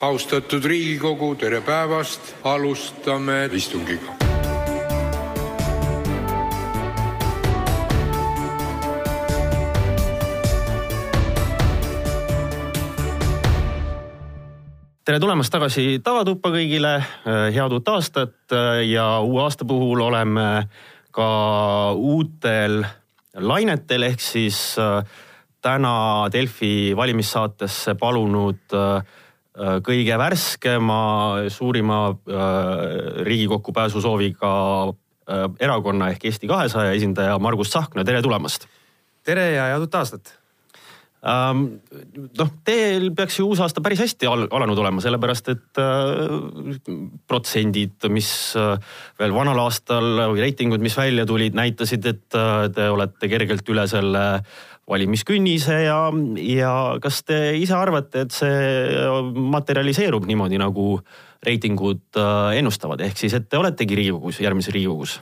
austatud Riigikogu, tere päevast, alustame istungit. tere tulemast tagasi Tavatuppa kõigile, head uut aastat ja uue aasta puhul oleme ka uutel lainetel ehk siis äh, täna Delfi valimissaatesse palunud äh, kõige värskema, suurima Riigikokku pääsu sooviga erakonna ehk Eesti kahesaja esindaja Margus Tsahkna, tere tulemast. tere ja head uut aastat noh, teil peaks ju uus aasta päris hästi al alanud olema, sellepärast et äh, protsendid, mis äh, veel vanal aastal või reitingud, mis välja tulid, näitasid, et äh, te olete kergelt üle selle valimiskünnise ja, ja kas te ise arvate, et see materialiseerub niimoodi, nagu reitingud ennustavad, ehk siis, et te oletegi Riigikogus, järgmises Riigikogus?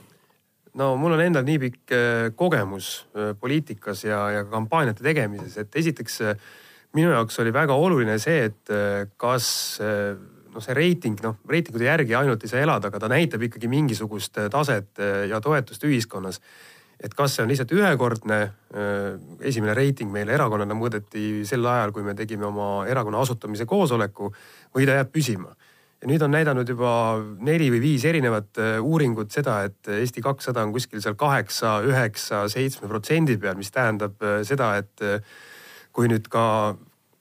No mul on endal nii pikk äh, kogemus äh, poliitikas ja, ja kampaaniate tegemises, et esiteks äh, minu jaoks oli väga oluline see, et kas noh, see reiting, noh reitingute järgi ainult ei saa elada, aga ta näitab ikkagi mingisugust taset ja toetust ühiskonnas. et kas see on lihtsalt ühekordne, esimene reiting meile erakonnana mõõdeti sel ajal, kui me tegime oma erakonna asutamise koosoleku või ta jääb püsima ja nüüd on näidanud juba neli või viis erinevat äh, uuringut seda, et Eesti kakssada on kuskil seal kaheksa, üheksa, seitsme protsendi peal, mis tähendab äh, seda, et äh, kui nüüd ka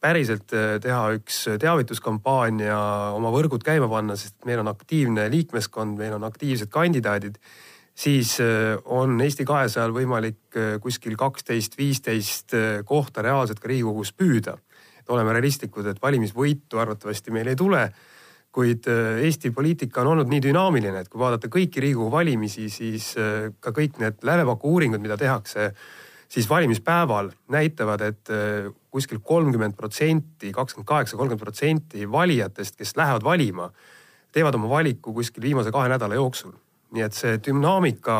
päriselt teha üks teavituskampaania, oma võrgud käima panna, sest meil on aktiivne liikmeskond, meil on aktiivsed kandidaadid, siis on Eesti kahesajal võimalik kuskil kaksteist, viisteist kohta reaalselt ka Riigikogus püüda. et oleme realistlikud, et valimisvõitu arvatavasti meil ei tule kuid äh, Eesti poliitika on olnud nii dünaamiline, et kui vaadata kõiki Riigikogu valimisi, siis äh, ka kõik need lävepaku uuringud, mida tehakse, siis valimispäeval näitavad, et äh, kuskil kolmkümmend protsenti, kakskümmend kaheksa, kolmkümmend protsenti valijatest, kes lähevad valima, teevad oma valiku kuskil viimase kahe nädala jooksul nii et see dünaamika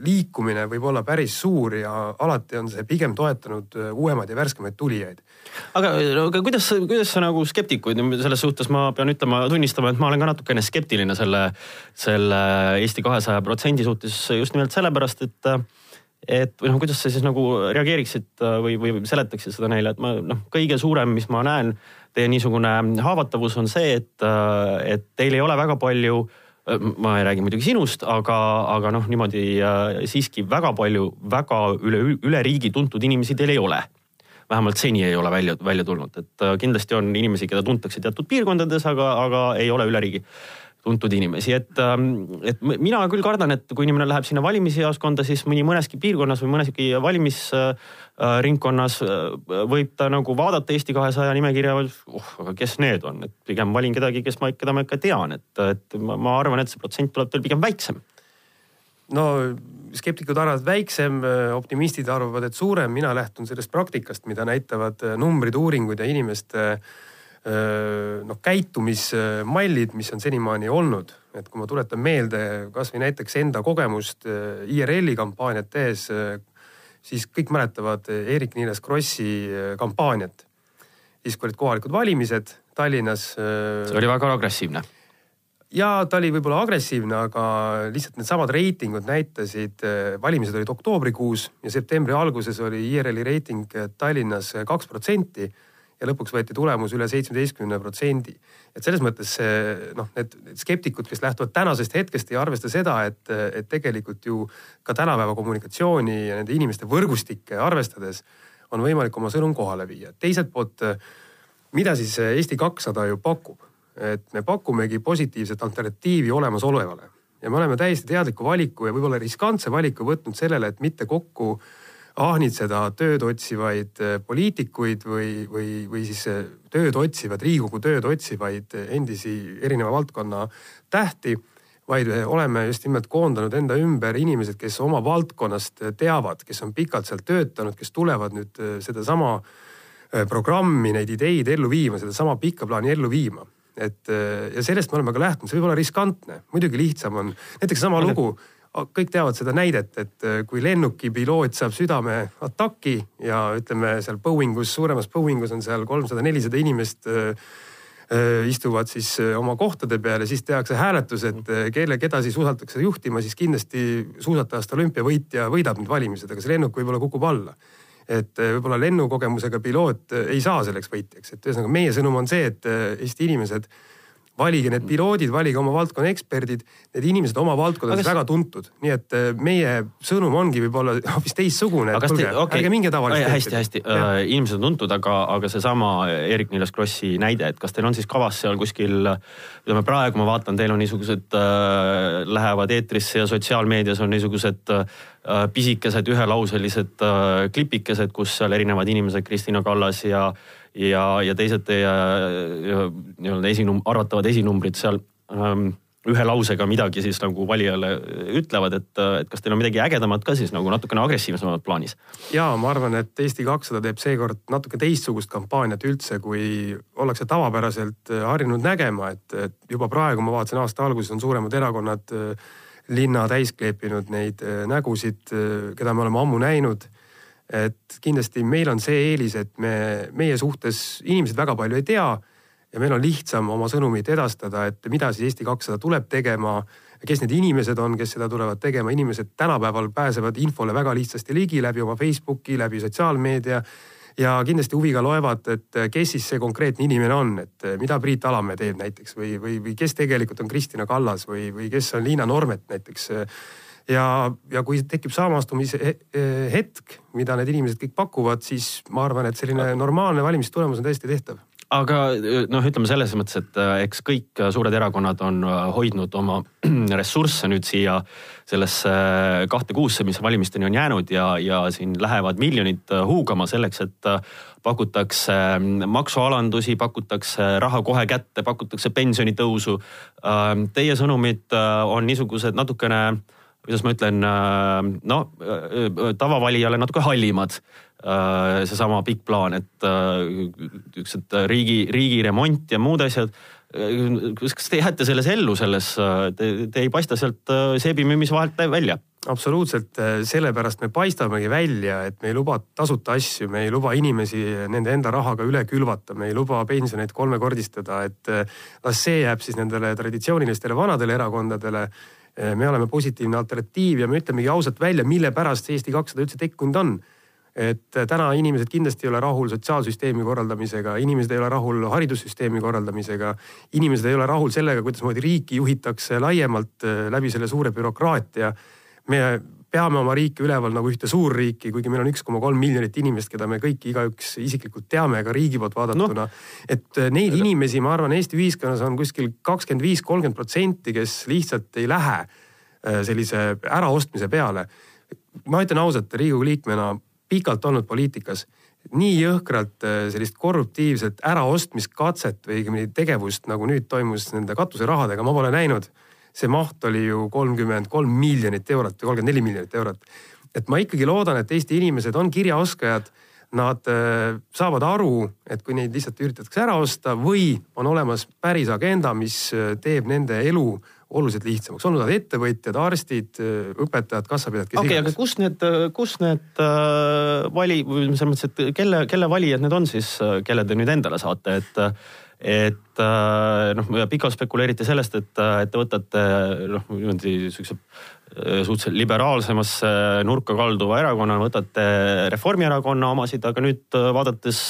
liikumine võib olla päris suur ja alati on see pigem toetanud uuemaid ja värskemaid tulijaid. Aga, aga kuidas, kuidas sa nagu skeptikuid selles suhtes ma pean ütlema, tunnistama, et ma olen ka natukene skeptiline selle, selle Eesti kahesaja protsendi suhtes just nimelt sellepärast, et et või noh, kuidas sa siis nagu reageeriksid või, või seletaksid seda neile, et ma noh, kõige suurem, mis ma näen, teie niisugune haavatavus on see, et, et teil ei ole väga palju ma ei räägi muidugi sinust, aga, aga noh, niimoodi siiski väga palju väga üle, üle riigi tuntud inimesi teil ei ole. Vähemalt seni ei ole välja, välja tulnud, et äh, kindlasti on inimesi, keda tuntakse teatud piirkondades, aga, aga ei ole üle riigi tuntud inimesi, et, ähm, et mina küll kardan, et kui inimene läheb sinna valimisjaoskonda, siis mõni mõneski piirkonnas või mõneski valimisringkonnas äh, võib ta nagu vaadata Eesti kahesaja nimekirja, oh, aga kes need on, et pigem valin kedagi, kes ma, keda ma ikka tean, et, et ma, ma arvan, et see protsent tuleb teil pigem väiksem. no skeptikud arvavad väiksem, optimistid arvavad, et suurem, mina lähtun sellest praktikast, mida näitavad äh, numbrid, uuringud ja inimeste äh, noh, käitumismallid, mis on senimaani olnud. et kui ma tuletan meelde kasvõi näiteks enda kogemust IRL-i kampaaniat tehes, siis kõik mäletavad Eerik-Niiles Krossi kampaaniat. siis, kui olid kohalikud valimised Tallinnas. see oli väga agressiivne ja ta oli võib-olla agressiivne, aga lihtsalt needsamad reitingud näitasid, valimised olid oktoobrikuus ja septembri alguses oli IRL-i reiting Tallinnas kaks protsenti ja lõpuks võeti tulemus üle seitsmeteistkümne protsendi. et selles mõttes see noh, need skeptikud, kes lähtuvad tänasest hetkest, ei arvesta seda, et, et tegelikult ju ka tänapäeva kommunikatsiooni ja nende inimeste võrgustikke arvestades on võimalik oma sõnum kohale viia. teiselt poolt, mida siis Eesti kakssada ju pakub et me pakumegi positiivset alternatiivi olemasolevale ja me oleme täiesti teadliku valiku ja võib-olla riskantse valiku võtnud sellele, et mitte kokku ahnitseda tööd otsivaid eh, poliitikuid või, või, või siis eh, tööd otsivad, Riigikogu tööd otsivaid endisi erineva valdkonna tähti vaid oleme just nimelt koondanud enda ümber inimesed, kes oma valdkonnast teavad, kes on pikalt seal töötanud, kes tulevad nüüd eh, sedasama programmi, neid ideid ellu viima, sedasama pikka plaani ellu viima. Et ja sellest me oleme ka lähtunud, see võib olla riskantne, muidugi lihtsam on, näiteks sama lugu, kõik teavad seda näidet, et kui lennukipiloot saab südameataki ja ütleme seal Boeingus, suuremas Boeingus on seal kolmsada, nelisada inimest istuvad siis oma kohtade peal ja siis tehakse hääletus, et kelle, keda siis usaldatakse juhtima, siis kindlasti suusatajast olümpiavõitja võidab need valimised, aga see lennuk võib-olla kukub alla. Et võib-olla lennukogemusega piloot ei saa selleks võitjaks, et ühesõnaga meie sõnum on see, et Eesti inimesed valige need piloodid, valige oma valdkonna eksperdid, need inimesed oma valdkondades kas... väga tuntud, nii et äh, meie sõnum ongi võib-olla hoopis teistsugune. Okay. ärge minge tavaliselt. hästi, hästi, äh, inimesed on tuntud, aga, aga seesama Eerik-Niiles Krossi näide, et kas teil on siis kavas seal kuskil, ütleme praegu ma vaatan, teil on niisugused äh,, lähevad eetrisse ja sotsiaalmeedias on niisugused äh, pisikesed ühelauselised äh, klipikesed, kus seal erinevad inimesed, Kristina Kallas ja ja, ja teised teie nii-öelda esinum-, arvatavad esinumbrid seal ähm, ühe lausega midagi siis nagu valijale ütlevad, et, et kas teil on midagi ägedamat ka siis nagu natukene agressiivsemat plaanis? ja ma arvan, et Eesti kakssada teeb seekord natuke teistsugust kampaaniat üldse, kui ollakse tavapäraselt äh, harjunud nägema, et, et juba praegu ma vaatasin aasta alguses on suuremad erakonnad äh, linna täis kleepinud neid äh, nägusid, keda me oleme ammu näinud et kindlasti meil on see eelis, et me, meie suhtes inimesed väga palju ei tea ja meil on lihtsam oma sõnumit edastada, et mida siis Eesti kakssada tuleb tegema, kes need inimesed on, kes seda tulevad tegema, inimesed tänapäeval pääsevad infole väga lihtsasti ligi läbi oma Facebooki, läbi sotsiaalmeedia ja kindlasti huviga loevad, et kes siis see konkreetne inimene on, et mida Priit Alamäe teeb näiteks või, või, või kes tegelikult on Kristina Kallas või, või kes on Liina Normet näiteks ja, ja kui tekib samastumise hetk, mida need inimesed kõik pakuvad, siis ma arvan, et selline normaalne valimistulemus on täiesti tehtav aga noh, ütleme selles mõttes, et äh, eks kõik suured erakonnad on hoidnud oma ressursse nüüd siia sellesse kahte kuusse, mis valimisteni on jäänud ja, ja siin lähevad miljonid huugama selleks, et pakutakse maksualandusi, pakutakse raha kohe kätte, pakutakse pensionitõusu. Teie sõnumid on niisugused natukene kuidas ma ütlen, äh, no äh, äh, tavavalijale natuke hallimad. seesama pikk plaan, et niisugused riigi, riigiremont ja muud asjad kas te jääte selles ellu, selles, te, te ei paista sealt seebimüümise vahelt välja? absoluutselt, sellepärast me paistamegi välja, et me ei luba tasuta asju, me ei luba inimesi nende enda rahaga üle külvata, me ei luba pensioneid kolmekordistada, et las see jääb siis nendele traditsioonilistele vanadele erakondadele me oleme positiivne alternatiiv ja me ütlemegi ausalt välja, mille pärast see Eesti kakssada üldse tekkinud on. et eh, täna inimesed kindlasti ei ole rahul sotsiaalsüsteemi korraldamisega, inimesed ei ole rahul haridussüsteemi korraldamisega. inimesed ei ole rahul sellega, kuidasmoodi riiki juhitakse laiemalt eh, läbi selle suure bürokraatia. me peame oma riiki üleval nagu ühte suurriiki, kuigi meil on üks koma kolm miljonit inimest, keda me kõiki igaüks isiklikult teame ka riigi poolt vaadatuna. No.. et äh, neid inimesi, ma arvan, Eesti ühiskonnas on kuskil kakskümmend viis, kolmkümmend protsenti, kes lihtsalt ei lähe äh, sellise äraostmise peale. ma ütlen ausalt, Riigikogu liikmena pikalt olnud poliitikas nii jõhkralt äh, sellist korruptiivset äraostmiskatset või õigemini tegevust, nagu nüüd toimus nende katuserahadega, ma pole näinud see maht oli ju kolmkümmend kolm miljonit eurot või kolmkümmend neli miljonit eurot. et ma ikkagi loodan, et Eesti inimesed on kirjaoskajad. Nad äh, saavad aru, et kui neid lihtsalt üritatakse ära osta või on olemas päris agenda, mis äh, teeb nende elu oluliselt lihtsamaks, olgu nad ettevõtjad, arstid, äh, õpetajad, kassapidajad. okei okay,, aga kus need, kus need vali, selles mõttes, et kelle, kelle valijad need on siis, kelle te nüüd endale saate, et et äh, noh, pikalt spekuleeriti sellest, et, et te võtate noh, niimoodi siukse äh, suhteliselt liberaalsemasse nurka kalduva erakonna, võtate Reformierakonna omasid, aga nüüd äh, vaadates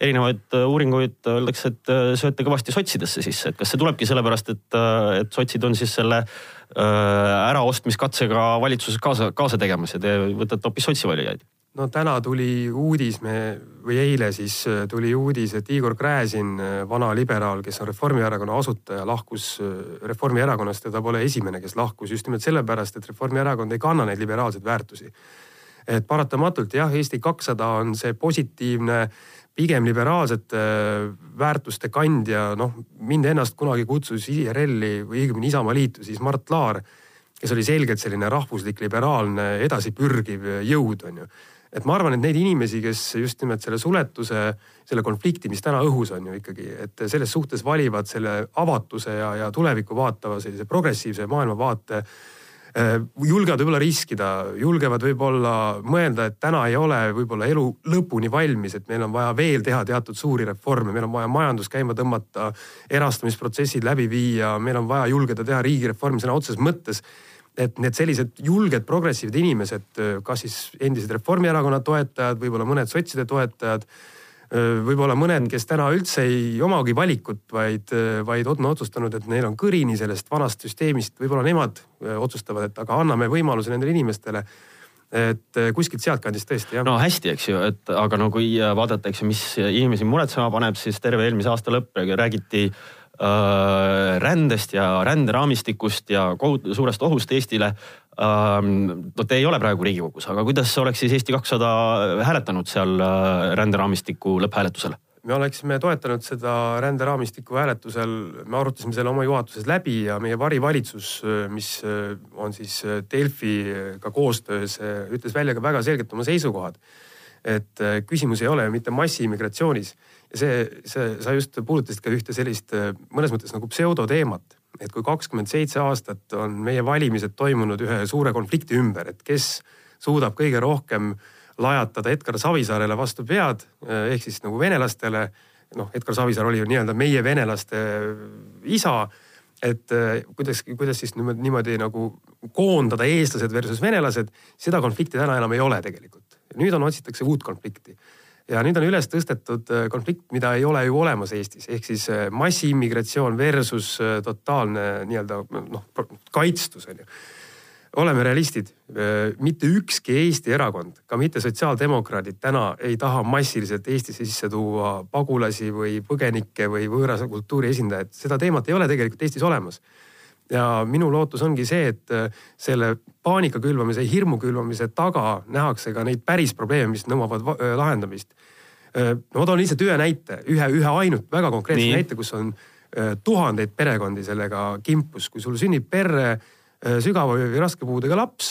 erinevaid uuringuid öeldakse, et sööte kõvasti sotsidesse sisse, et kas see tulebki sellepärast, et, et sotsid on siis selle äraostmiskatsega valitsuses kaasa, kaasa tegemas ja te võtate hoopis sotsi valijaid? No täna tuli uudis, me või eile siis äh, tuli uudis, et Igor Gräzin, äh, vana liberaal, kes on Reformierakonna asutaja, lahkus äh, Reformierakonnast ja ta pole esimene, kes lahkus just nimelt sellepärast, et Reformierakond ei kanna neid liberaalseid väärtusi. et paratamatult jah, Eesti kakssada on see positiivne, pigem liberaalsete väärtuste kandja, noh mind ennast kunagi kutsus IRL-i või õigemini Isamaaliitu siis Mart Laar kes oli selgelt selline rahvuslik liberaalne edasipürgiv jõud, on ju et ma arvan, et neid inimesi, kes just nimelt selle suletuse, selle konflikti, mis täna õhus on ju ikkagi, et selles suhtes valivad selle avatuse ja, ja tulevikku vaatava sellise progressiivse maailmavaate julgevad võib-olla riskida, julgevad võib-olla mõelda, et täna ei ole võib-olla elu lõpuni valmis, et meil on vaja veel teha teatud suuri reforme, meil on vaja majandus käima tõmmata, erastamisprotsessid läbi viia, meil on vaja julgeda teha riigireformi sõna otseses mõttes et need sellised julged progressiivsed inimesed, kas siis endised Reformierakonna toetajad, võib-olla mõned sotside toetajad võib-olla mõned, kes täna üldse ei omagi valikut, vaid, vaid on otsustanud, et neil on kõrini sellest vanast süsteemist, võib-olla nemad otsustavad, et aga anname võimaluse nendele inimestele. et kuskilt sealtkandist tõesti jah. no hästi, eks ju, et aga no kui vaadata, eks ju, mis inimesi muretsema paneb, siis terve eelmise aasta lõpp räägiti äh, rändest ja ränderaamistikust ja kohut-, suurest ohust Eestile no te ei ole praegu Riigikogus, aga kuidas oleks siis Eesti kakssada hääletanud seal äh, ränderaamistiku lõpphääletusel? me oleksime toetanud seda ränderaamistiku hääletusel, me arutasime selle oma juhatuses läbi ja meie varivalitsus, mis äh, on siis äh, Delfiga koostöös, ütles välja ka väga selgelt oma seisukohad. et küsimus ei ole mitte massiimmigratsioonis see, see, sa just puudutasid ka ühte sellist mõnes mõttes nagu pseudoteemat et kui kakskümmend seitse aastat on meie valimised toimunud ühe suure konflikti ümber, et kes suudab kõige rohkem lajatada Edgar Savisaarele vastu pead ehk siis nagu venelastele. noh, Edgar Savisaar oli ju nii-öelda meie venelaste isa. et kuidas, kuidas siis niimoodi, niimoodi nagu koondada eestlased versus venelased, seda konflikti täna enam ei ole tegelikult. nüüd on, otsitakse uut konflikti ja nüüd on üles tõstetud äh, konflikt, mida ei ole ju olemas Eestis, ehk siis äh, massiimmigratsioon versus äh, totaalne nii-öelda noh kaitstus on ju. oleme realistid, mitte ükski Eesti erakond, ka mitte sotsiaaldemokraadid täna ei taha massiliselt Eestisse sisse tuua pagulasi või põgenikke või võõrase kultuuri esindajaid, seda teemat ei ole tegelikult Eestis olemas ja minu lootus ongi see, et äh, selle paanika külvamise, hirmu külvamise taga nähakse ka neid päris probleeme, mis nõuavad äh, lahendamist. Äh, ma toon lihtsalt ühe näite, ühe, ühe ainult väga konkreetse Nii. näite, kus on tuhandeid perekondi sellega kimpus, kui sul sünnib perre sügava või raske puudega laps,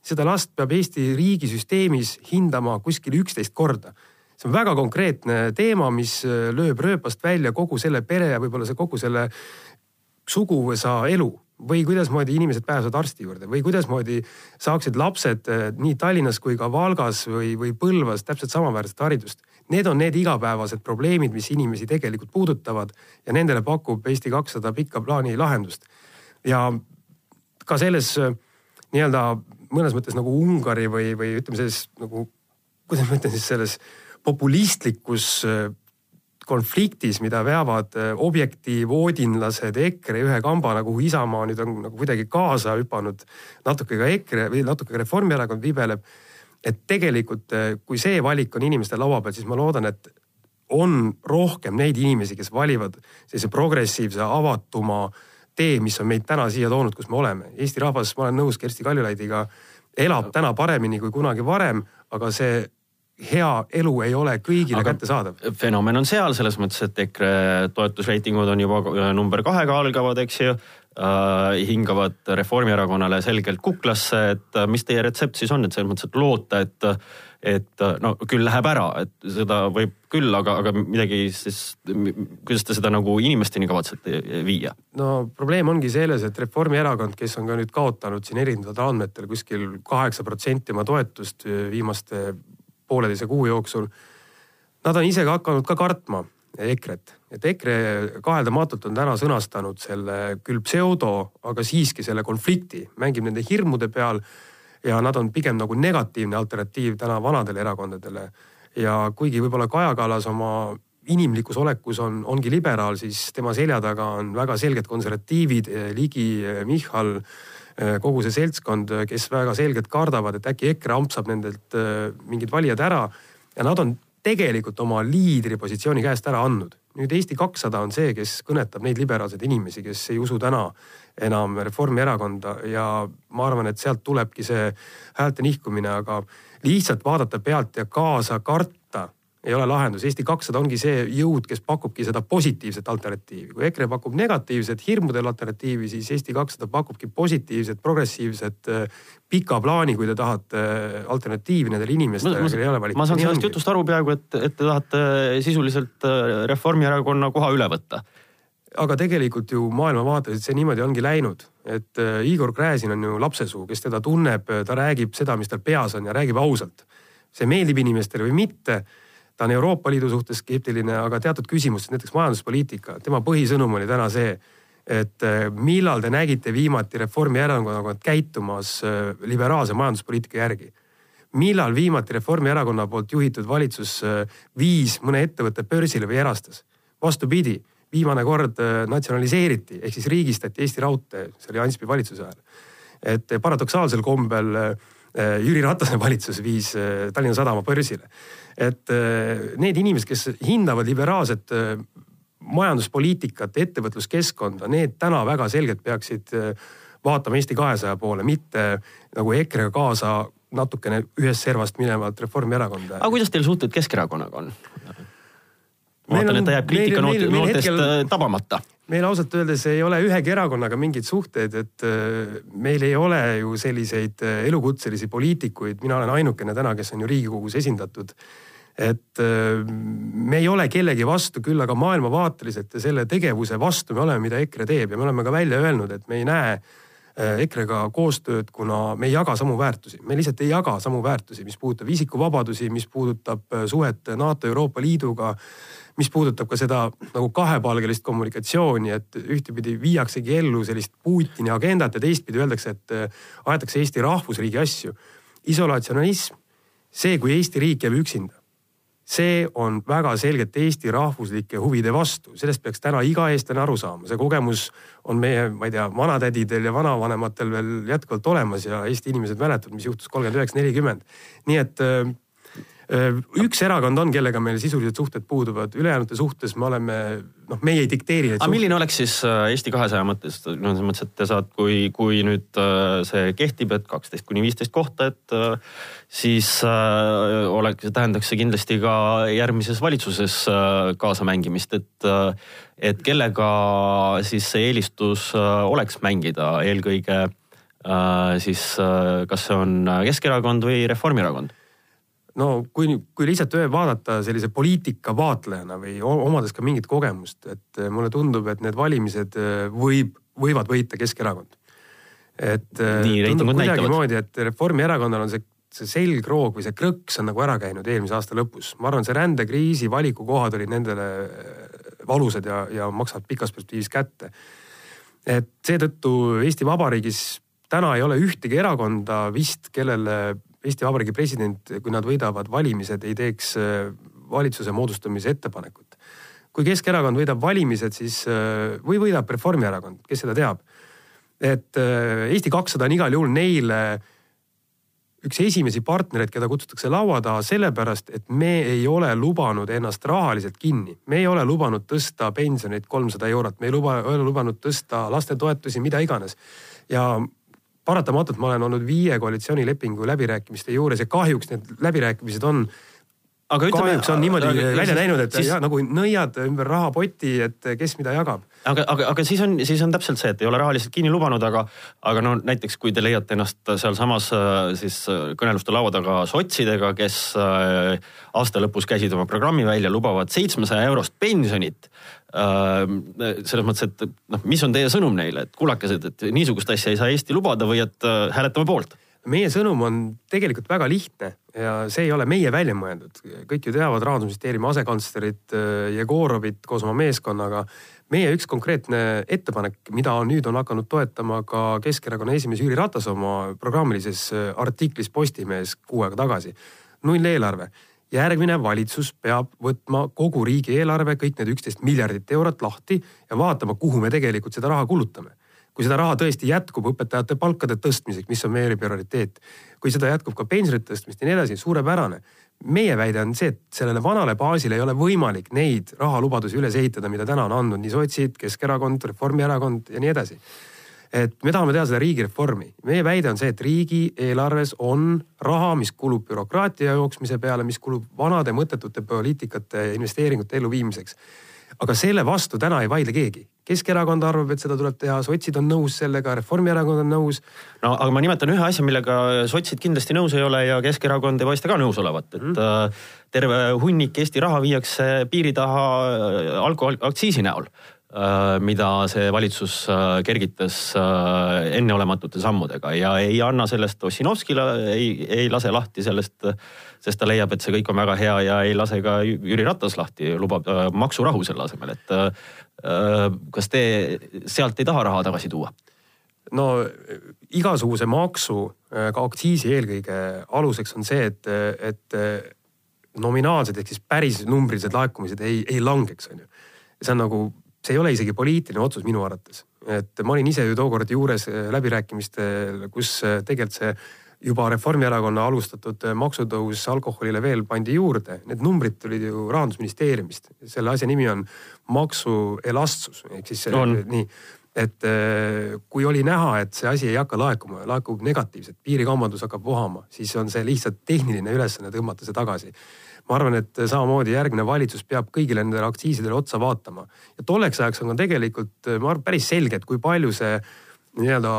seda last peab Eesti riigisüsteemis hindama kuskil üksteist korda see on väga konkreetne teema, mis lööb rööpast välja kogu selle pere ja võib-olla see kogu selle suguvõsa elu või kuidasmoodi inimesed pääsevad arsti juurde või kuidasmoodi saaksid lapsed eh, nii Tallinnas kui ka Valgas või, või Põlvas täpselt samaväärset haridust. Need on need igapäevased probleemid, mis inimesi tegelikult puudutavad ja nendele pakub Eesti kakssada pikka plaani lahendust. ja ka selles eh, nii-öelda mõnes mõttes nagu Ungari või, või ütleme selles nagu, kuidas ma ütlen siis selles populistlikus eh, konfliktis, mida veavad äh, objektiivoodinlased EKRE ühe kambana, kuhu Isamaa nüüd on nagu kuidagi kaasa hüpanud. natuke ka EKRE või natuke ka Reformierakond viibeleb. et tegelikult, äh, kui see valik on inimeste laua peal, siis ma loodan, et on rohkem neid inimesi, kes valivad sellise progressiivse, avatuma tee, mis on meid täna siia toonud, kus me oleme. Eesti rahvas, ma olen nõus Kersti Kaljulaidiga, elab täna paremini kui kunagi varem, aga see hea elu ei ole kõigile kättesaadav. fenomen on seal selles mõttes, et EKRE toetusreitingud on juba number kahega algavad, eks ju äh,. hingavad Reformierakonnale selgelt kuklasse, et äh, mis teie retsept siis on, et selles mõttes, et loota, et, et äh, no küll läheb ära, et seda võib küll, aga, aga midagi siis, kuidas te seda nagu inimesteni kavatsete viia? no probleem ongi selles, et Reformierakond, kes on ka nüüd kaotanud siin erinevatel andmetel kuskil kaheksa protsenti oma toetust viimaste pooleteise kuu jooksul. Nad on ise ka hakanud ka kartma EKRE-t, et EKRE kaheldamatult on täna sõnastanud selle küll pseudo, aga siiski selle konflikti, mängib nende hirmude peal. ja nad on pigem nagu negatiivne alternatiiv täna vanadele erakondadele. ja kuigi võib-olla Kaja Kallas oma inimlikus olekus on, ongi liberaal, siis tema selja taga on väga selged konservatiivid, Ligi, Michal Äh, kogu see seltskond, äh, kes väga selgelt kardavad, et äkki EKRE ampsab nendelt äh, mingid valijad ära. ja nad on tegelikult oma liidripositsiooni käest ära andnud. nüüd Eesti kakssada on see, kes kõnetab neid liberaalseid inimesi, kes ei usu täna enam Reformierakonda ja ma arvan, et sealt tulebki see häälte nihkumine, aga lihtsalt vaadata pealt ja kaasa karta ei ole lahendus. Eesti kakssada ongi see jõud, kes pakubki seda positiivset alternatiivi. kui EKRE pakub negatiivset hirmudel alternatiivi, siis Eesti kakssada pakubki positiivset, progressiivset äh, pika plaani, kui te tahate äh, alternatiivi nendele inimestele, kellel ei ole valikut. ma saan sellest jutust aru peaaegu, et, et te tahate sisuliselt äh, Reformierakonna koha üle võtta aga tegelikult ju maailmavaateliselt see niimoodi ongi läinud, et Igor Gräzin on ju lapsesuu, kes teda tunneb, ta räägib seda, mis tal peas on ja räägib ausalt. see meeldib inimestele või mitte. Ta on Euroopa Liidu suhtes skeptiline, aga teatud küsimustes, näiteks majanduspoliitika, tema põhisõnum oli täna see, et äh, millal te nägite viimati Reformierakonnaga käitumas äh, liberaalse majanduspoliitika järgi millal viimati Reformierakonna poolt juhitud valitsus viis mõne ettevõtte börsile või erastas? vastupidi viimane kord natsionaliseeriti ehk siis riigistati Eesti Raudtee, see oli Ansip valitsuse ajal. et paradoksaalsel kombel Jüri Ratase valitsus viis Tallinna Sadama börsile. Et need inimesed, kes hindavad liberaalset majanduspoliitikat, ettevõtluskeskkonda, need täna väga selgelt peaksid vaatama Eesti kahesaja poole, mitte nagu EKRE-ga kaasa natukene ühest servast minevat Reformierakonda. aga kuidas teil suhted Keskerakonnaga on? vaatan, et ta jääb kriitika nootest hetkel... Äh, tabamata. Meil ausalt öeldes ei ole ühegi erakonnaga mingeid suhteid, et äh, meil ei ole ju selliseid äh, elukutselisi poliitikuid, mina olen ainukene täna, kes on ju Riigikogus esindatud. et me ei ole kellegi vastu, küll aga maailmavaateliselt ja selle tegevuse vastu me oleme, mida EKRE teeb ja me oleme ka välja öelnud, et me ei näe EKRE-ga koostööd, kuna me ei jaga samu väärtusi, me lihtsalt ei jaga samu väärtusi, mis puudutab isikuvabadusi, mis puudutab suhet NATO, Euroopa Liiduga mis puudutab ka seda nagu kahepalgelist kommunikatsiooni, et ühtepidi viiaksegi ellu sellist Putini agendat ja teistpidi öeldakse, et äh, aetakse Eesti rahvusriigi asju. isolatsionalism, see, kui Eesti riik jääb üksinda, see on väga selgelt Eesti rahvuslike huvide vastu, sellest peaks täna iga eestlane aru saama, see kogemus on meie, ma ei tea, vanatädidel ja vanavanematel veel jätkuvalt olemas ja Eesti inimesed mäletavad, mis juhtus kolmkümmend üheksa, nelikümmend. nii et äh, üks erakond on, kellega meil sisulised suhted puuduvad, ülejäänute suhtes me oleme, noh, meie ei dikteeri. aga milline oleks siis äh, Eesti kahesaja mõttes, no selles mõttes, et te saad, kui, kui nüüd äh, see kehtib, et kaksteist kuni viisteist kohta, et siis äh, oleks, tähendaks see kindlasti ka järgmises valitsuses äh, kaasamängimist, et äh, et kellega siis see eelistus oleks mängida eelkõige siis kas see on Keskerakond või Reformierakond? No kui, kui lihtsalt vaadata sellise poliitika vaatlejana või omades ka mingit kogemust, et eh, mulle tundub, et need valimised eh, võib, võivad võita Keskerakond. et eh, Nii, tundub kuidagimoodi, et Reformierakonnal on see, see selgroog või see krõks on nagu ära käinud eelmise aasta lõpus. ma arvan, see rändekriisi valikukohad olid nendele valusad ja, ja maksavad pikas perspektiivis kätte. et seetõttu Eesti Vabariigis täna ei ole ühtegi erakonda vist, kellele Eesti Vabariigi president, kui nad võidavad valimised, ei teeks äh, valitsuse moodustamise ettepanekut. kui Keskerakond võidab valimised, siis äh, või võidab Reformierakond, kes seda teab. et äh, Eesti kakssada on igal juhul neile üks esimesi partnereid, keda kutsutakse laua taha sellepärast, et me ei ole lubanud ennast rahaliselt kinni. me ei ole lubanud tõsta pensioneid kolmsada eurot, me ei luba, ole lubanud tõsta lastetoetusi, mida iganes. ja paratamatult ma olen olnud viie koalitsioonilepingu läbirääkimiste juures ja kahjuks need läbirääkimised on aga ütleme, kahjuks on niimoodi aga, välja näinud, et siis, ja, nagu nõiad ümber rahapoti, et kes mida jagab. aga, aga, aga siis on, siis on täpselt see, et ei ole rahaliselt kinni lubanud, aga, aga no näiteks kui te leiate ennast sealsamas äh, siis äh, kõneluste laua taga sotsidega, kes äh, aasta lõpus käisid oma programmi välja, lubavad seitsmesaja eurost pensionit selles mõttes, et noh, mis on teie sõnum neile, et kullakesed, et niisugust asja ei saa Eesti lubada või et hääletame poolt meie sõnum on tegelikult väga lihtne ja see ei ole meie välja mõeldud. kõik ju teavad rahandusministeeriumi asekantslerit äh, Jegorovit koos oma meeskonnaga. meie üks konkreetne ettepanek, mida on nüüd on hakanud toetama ka Keskerakonna esimees Jüri Ratas oma programmilises äh, artiklis Postimehes kuu aega tagasi. nulleelarve järgmine valitsus peab võtma kogu riigieelarve, kõik need üksteist miljardit eurot lahti ja vaatama, kuhu me tegelikult seda raha kulutame kui seda raha tõesti jätkub õpetajate palkade tõstmiseks, mis on meie prioriteet, kui seda jätkub ka pensionite tõstmist ja nii edasi, suurepärane. meie väide on see, et sellele vanale baasile ei ole võimalik neid rahalubadusi üles ehitada, mida täna on andnud nii sotsid, Keskerakond, Reformierakond ja nii edasi et me tahame teha seda riigireformi. meie väide on see, et riigieelarves on raha, mis kulub bürokraatia jooksmise peale, mis kulub vanade mõttetute poliitikate investeeringute elluviimiseks aga selle vastu täna ei vaidle keegi. Keskerakond arvab, et seda tuleb teha, sotsid on nõus sellega, Reformierakond on nõus. no aga ma nimetan ühe asja, millega sotsid kindlasti nõus ei ole ja Keskerakond ei paista ka nõus olevat, et mm. terve hunnik Eesti raha viiakse piiri taha äh, alkoholiaktsiisi näol mida see valitsus äh, kergitas äh, enneolematute sammudega ja ei anna sellest Ossinovskile, ei, ei lase lahti sellest, sest ta leiab, et see kõik on väga hea ja ei lase ka Jüri Ratas lahti, lubab maksurahu selle asemel, et kas te sealt ei taha raha tagasi tuua? no igasuguse maksu, ka aktsiisi eelkõige aluseks on see, et, et nominaalsed ehk siis päris numbrilised laekumised ei, ei langeks, on ju. see on nagu see ei ole isegi poliitiline otsus minu arvates. et ma olin ise ju tookord juures äh, läbirääkimistel, kus äh, tegelikult see juba Reformierakonna alustatud äh, maksutõus alkoholile veel pandi juurde. Need numbrid tulid ju rahandusministeeriumist. selle asja nimi on maksuelastsus ehk siis on. nii et kui oli näha, et see asi ei hakka laekuma, laekub negatiivselt, piirikaubandus hakkab vohama, siis on see lihtsalt tehniline ülesanne tõmmata see tagasi ma arvan, et samamoodi järgmine valitsus peab kõigile nendele aktsiisidele otsa vaatama. ja tolleks ajaks on ka tegelikult, ma arvan, päris selge, et kui palju see nii-öelda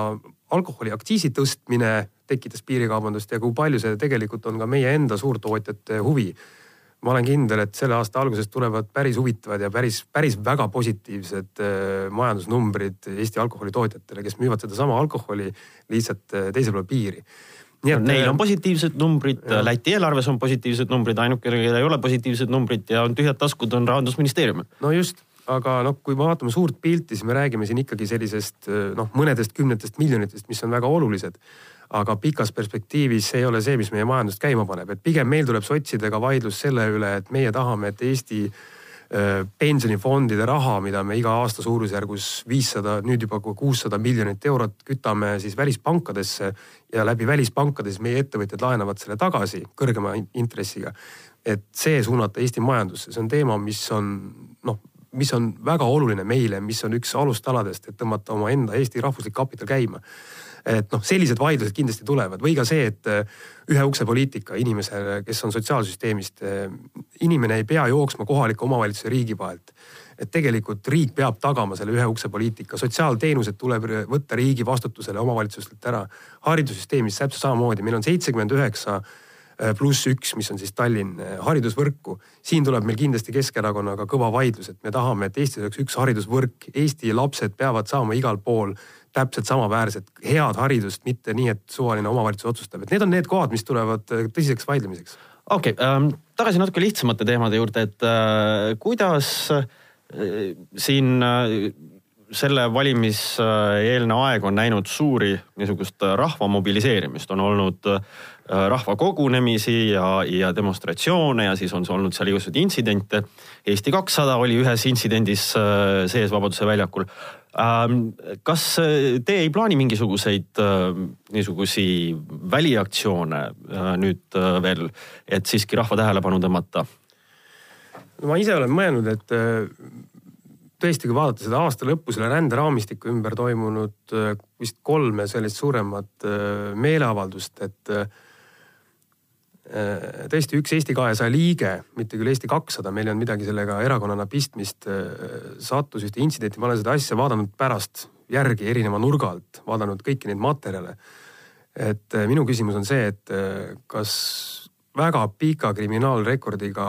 alkoholiaktsiisi tõstmine tekitas piirikaubandust ja kui palju see tegelikult on ka meie enda suurtootjate huvi. ma olen kindel, et selle aasta alguses tulevad päris huvitavad ja päris, päris väga positiivsed äh, majandusnumbrid Eesti alkoholitootjatele, kes müüvad sedasama alkoholi lihtsalt äh, teisel pool piiri nii et neil on positiivsed numbrid, Läti eelarves on positiivsed numbrid, ainukene, kellel ei ole positiivsed numbrid ja on tühjad taskud, on rahandusministeeriumil. no just, aga noh, kui me vaatame suurt pilti, siis me räägime siin ikkagi sellisest noh, mõnedest kümnetest miljonitest, mis on väga olulised. aga pikas perspektiivis see ei ole see, mis meie majandust käima paneb, et pigem meil tuleb sotsidega vaidlus selle üle, et meie tahame, et Eesti Äh, pensionifondide raha, mida me iga aasta suurusjärgus viissada, nüüd juba kuussada miljonit eurot kütame siis välispankadesse ja läbi välispankade siis meie ettevõtjad laenavad selle tagasi kõrgema intressiga. et see suunata Eesti majandusse, see on teema, mis on noh, mis on väga oluline meile, mis on üks alustaladest, et tõmmata omaenda Eesti rahvuslik kapital käima et noh, sellised vaidlused kindlasti tulevad või ka see, et äh, ühe ukse poliitika inimesele, kes on sotsiaalsüsteemist, äh, inimene ei pea jooksma kohaliku omavalitsuse riigi vahelt. et tegelikult riik peab tagama selle ühe ukse poliitika, sotsiaalteenused tuleb võtta riigi vastutusele omavalitsustelt ära. haridussüsteemis täpselt samamoodi, meil on seitsekümmend üheksa äh, pluss üks, mis on siis Tallinn haridusvõrku. siin tuleb meil kindlasti Keskerakonnaga kõva vaidlus, et me tahame, et Eestis oleks üks haridusvõrk, Eesti lapsed peavad saama igal pool täpselt samaväärset head haridust, mitte nii, et suvaline omavalitsus otsustab, et need on need kohad, mis tulevad äh, tõsiseks vaidlemiseks. okei okay, ähm,, tagasi natuke lihtsamate teemade juurde, et äh, kuidas äh, siin äh, selle valimiseelne aeg on näinud suuri niisugust rahva mobiliseerimist, on olnud äh, rahva kogunemisi ja, ja demonstratsioone ja siis on olnud seal igasuguseid intsidente. Eesti kakssada oli ühes intsidendis äh, sees Vabaduse väljakul kas äh, te ei plaani mingisuguseid äh, niisugusi väliaktsioone äh, nüüd veel, et siiski rahva tähelepanu tõmmata? no ma ise olen mõelnud, et tõesti, kui vaadata seda aasta lõppu selle ränderaamistiku ümber toimunud vist kolme sellist suuremat meeleavaldust, et tõesti üks Eesti kahesaja liige, mitte küll Eesti kakssada, meil ei olnud midagi sellega erakonnana pistmist, äh, sattus ühte intsidenti, ma olen seda asja vaadanud pärast järgi erineva nurga alt, vaadanud kõiki neid materjale. et äh, minu küsimus on see, et kas väga pika kriminaalrekordiga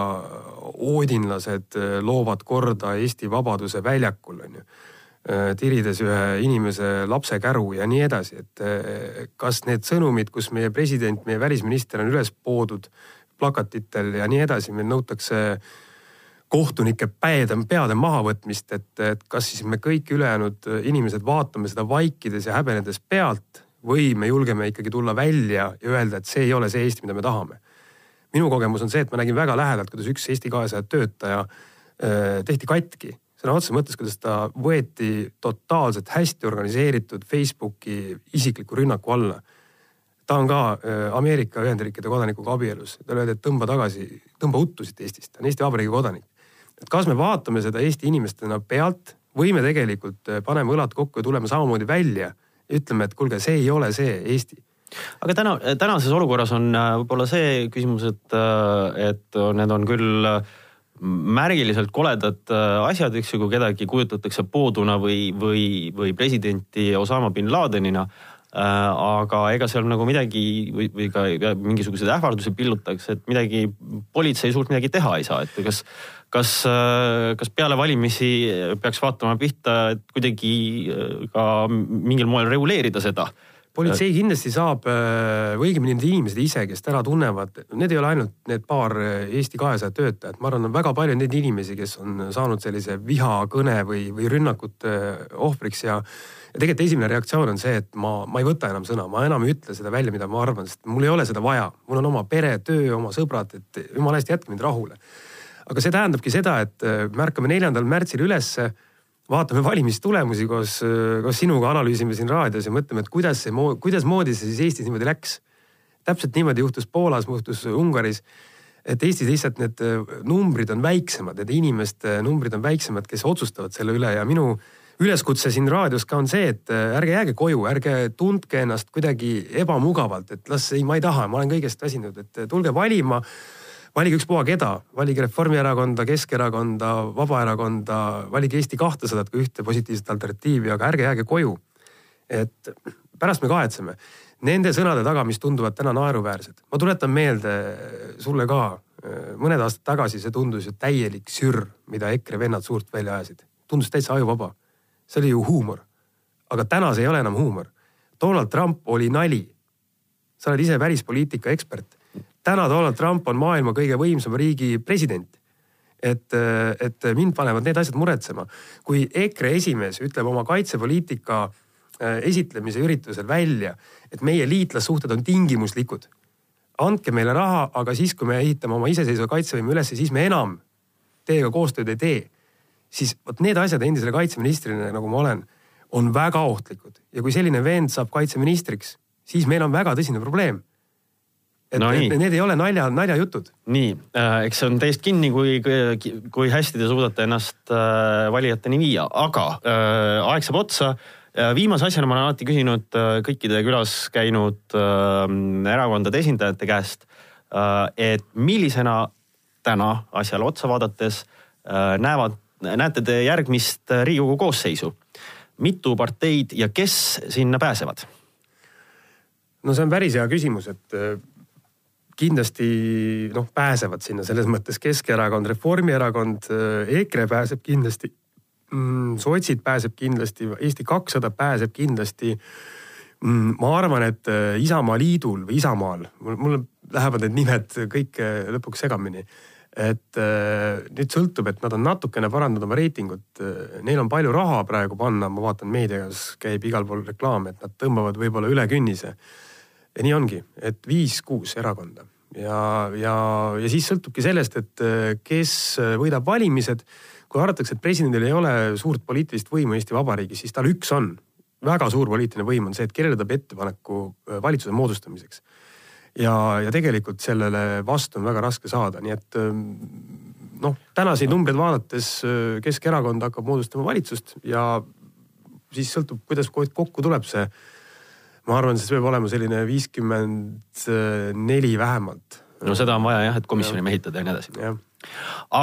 oodinlased loovad korda Eesti Vabaduse väljakul, on ju Äh, tirides ühe inimese lapse käru ja nii edasi, et äh, kas need sõnumid, kus meie president, meie välisminister on üles poodud plakatitel ja nii edasi, meil nõutakse kohtunike päede, peade mahavõtmist, et, et kas siis me kõik ülejäänud inimesed vaatame seda vaikides ja häbenedes pealt või me julgeme ikkagi tulla välja ja öelda, et see ei ole see Eesti, mida me tahame. minu kogemus on see, et ma nägin väga lähedalt, kuidas üks Eesti kahesaja töötaja äh, tehti katki sõna otseses mõttes, kuidas ta võeti totaalselt hästi organiseeritud Facebooki isikliku rünnaku alla. ta on ka äh, Ameerika Ühendriikide kodanikuga abielus, talle öeldi, et tõmba tagasi, tõmba uttu siit Eestist, ta on Eesti Vabariigi kodanik. et kas me vaatame seda Eesti inimestena pealt või me tegelikult äh, paneme õlad kokku ja tuleme samamoodi välja ja ütleme, et kuulge, see ei ole see Eesti aga täna, tänases olukorras on äh, võib-olla see küsimus, et, et need on küll äh, märgiliselt koledad äh, asjad, eks ju, kui kedagi kujutatakse pooduna või, või, või presidenti Osama bin Ladenina. aga ega seal nagu midagi või, või ka mingisuguseid ähvardusi pillutakse, et midagi, politsei suurt midagi teha ei saa, et kas, kas, kas peale valimisi peaks vaatama pihta, et kuidagi ka mingil moel reguleerida seda politsei kindlasti saab, või õigemini need inimesed ise, kes täna tunnevad, need ei ole ainult need paar Eesti kahesaja töötajat, ma arvan, on väga palju neid inimesi, kes on saanud sellise vihakõne või, või rünnakute ohvriks ja ja tegelikult esimene reaktsioon on see, et ma, ma ei võta enam sõna, ma enam ei ütle seda välja, mida ma arvan, sest mul ei ole seda vaja. mul on oma pere, töö, oma sõbrad, et jumala eest jätke mind rahule. aga see tähendabki seda, et me ärkame neljandal märtsil ülesse vaatame valimistulemusi koos, koos sinuga, analüüsime siin raadios ja mõtleme, et kuidas see, kuidasmoodi see siis Eestis niimoodi läks. täpselt niimoodi juhtus Poolas, juhtus Ungaris. et Eestis lihtsalt need numbrid on väiksemad, need inimeste numbrid on väiksemad, kes otsustavad selle üle ja minu üleskutse siin raadios ka on see, et ärge jääge koju, ärge tundke ennast kuidagi ebamugavalt, et las ei, ma ei taha, ma olen kõigest väsinud, et tulge valima valige ükspuha keda, valige Reformierakonda, Keskerakonda, Vabaerakonda, valige Eesti kahtesadat kui ühte positiivset alternatiivi, aga ärge jääge koju. et pärast me kahetseme nende sõnade taga, mis tunduvad täna naeruväärsed. ma tuletan meelde sulle ka, mõned aastad tagasi see tundus ju täielik sürr, mida EKRE vennad suurt välja ajasid. tundus täitsa ajuvaba. see oli ju huumor. aga täna see ei ole enam huumor. Donald Trump oli nali. sa oled ise välispoliitika ekspert täna Donald Trump on maailma kõige võimsama riigi president. et, et mind panevad need asjad muretsema. kui EKRE esimees ütleb oma kaitsepoliitika äh, esitlemise üritusel välja, et meie liitlassuhted on tingimuslikud. andke meile raha, aga siis, kui me ehitame oma iseseisva kaitsevõime üles, siis me enam teiega koostööd ei tee. siis vot need asjad endisele kaitseministrile, nagu ma olen, on väga ohtlikud ja kui selline vend saab kaitseministriks, siis meil on väga tõsine probleem et no nii. need ei ole nalja, naljajutud. nii äh,, eks see on teist kinni, kui, kui hästi te suudate ennast äh, valijateni viia, aga äh, aeg saab otsa viimase asjana ma olen alati küsinud kõikide külas käinud erakondade esindajate käest et millisena täna asjale otsa vaadates näevad, näete te järgmist Riigikogu koosseisu? mitu parteid ja kes sinna pääsevad? no see on päris hea küsimus, et kindlasti noh, pääsevad sinna selles mõttes Keskerakond, Reformierakond, EKRE pääseb kindlasti mm,. sotsid pääseb kindlasti, Eesti kakssada pääseb kindlasti mm,. ma arvan, et äh, Isamaa Liidul või Isamaal, mul lähevad need nimed kõik äh, lõpuks segamini. et äh, nüüd sõltub, et nad on natukene parandanud oma reitingut. Neil on palju raha praegu panna, ma vaatan meedias käib igal pool reklaam, et nad tõmbavad võib-olla üle künnise ja nii ongi, et viis-kuus erakonda ja, ja, ja siis sõltubki sellest, et äh, kes äh, võidab valimised. kui arvatakse, et presidendil ei ole suurt poliitilist võimu Eesti Vabariigis, siis tal üks on, väga suur poliitiline võim on see, et kellele teeb ettepaneku äh, valitsuse moodustamiseks. ja, ja tegelikult sellele vastu on väga raske saada, nii et ähm, noh, tänaseid numbreid vaadates Keskerakond hakkab moodustama valitsust ja siis sõltub, kuidas kokku tuleb see ma arvan, see peab olema selline viiskümmend neli vähemalt. no seda on vaja jah, et komisjoni ja. mehitada ja nii edasi.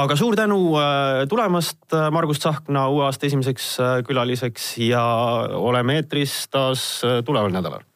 aga suur tänu äh, tulemast, äh, Margus Tsahkna uue aasta esimeseks äh, külaliseks ja oleme eetris taas tuleval nädalal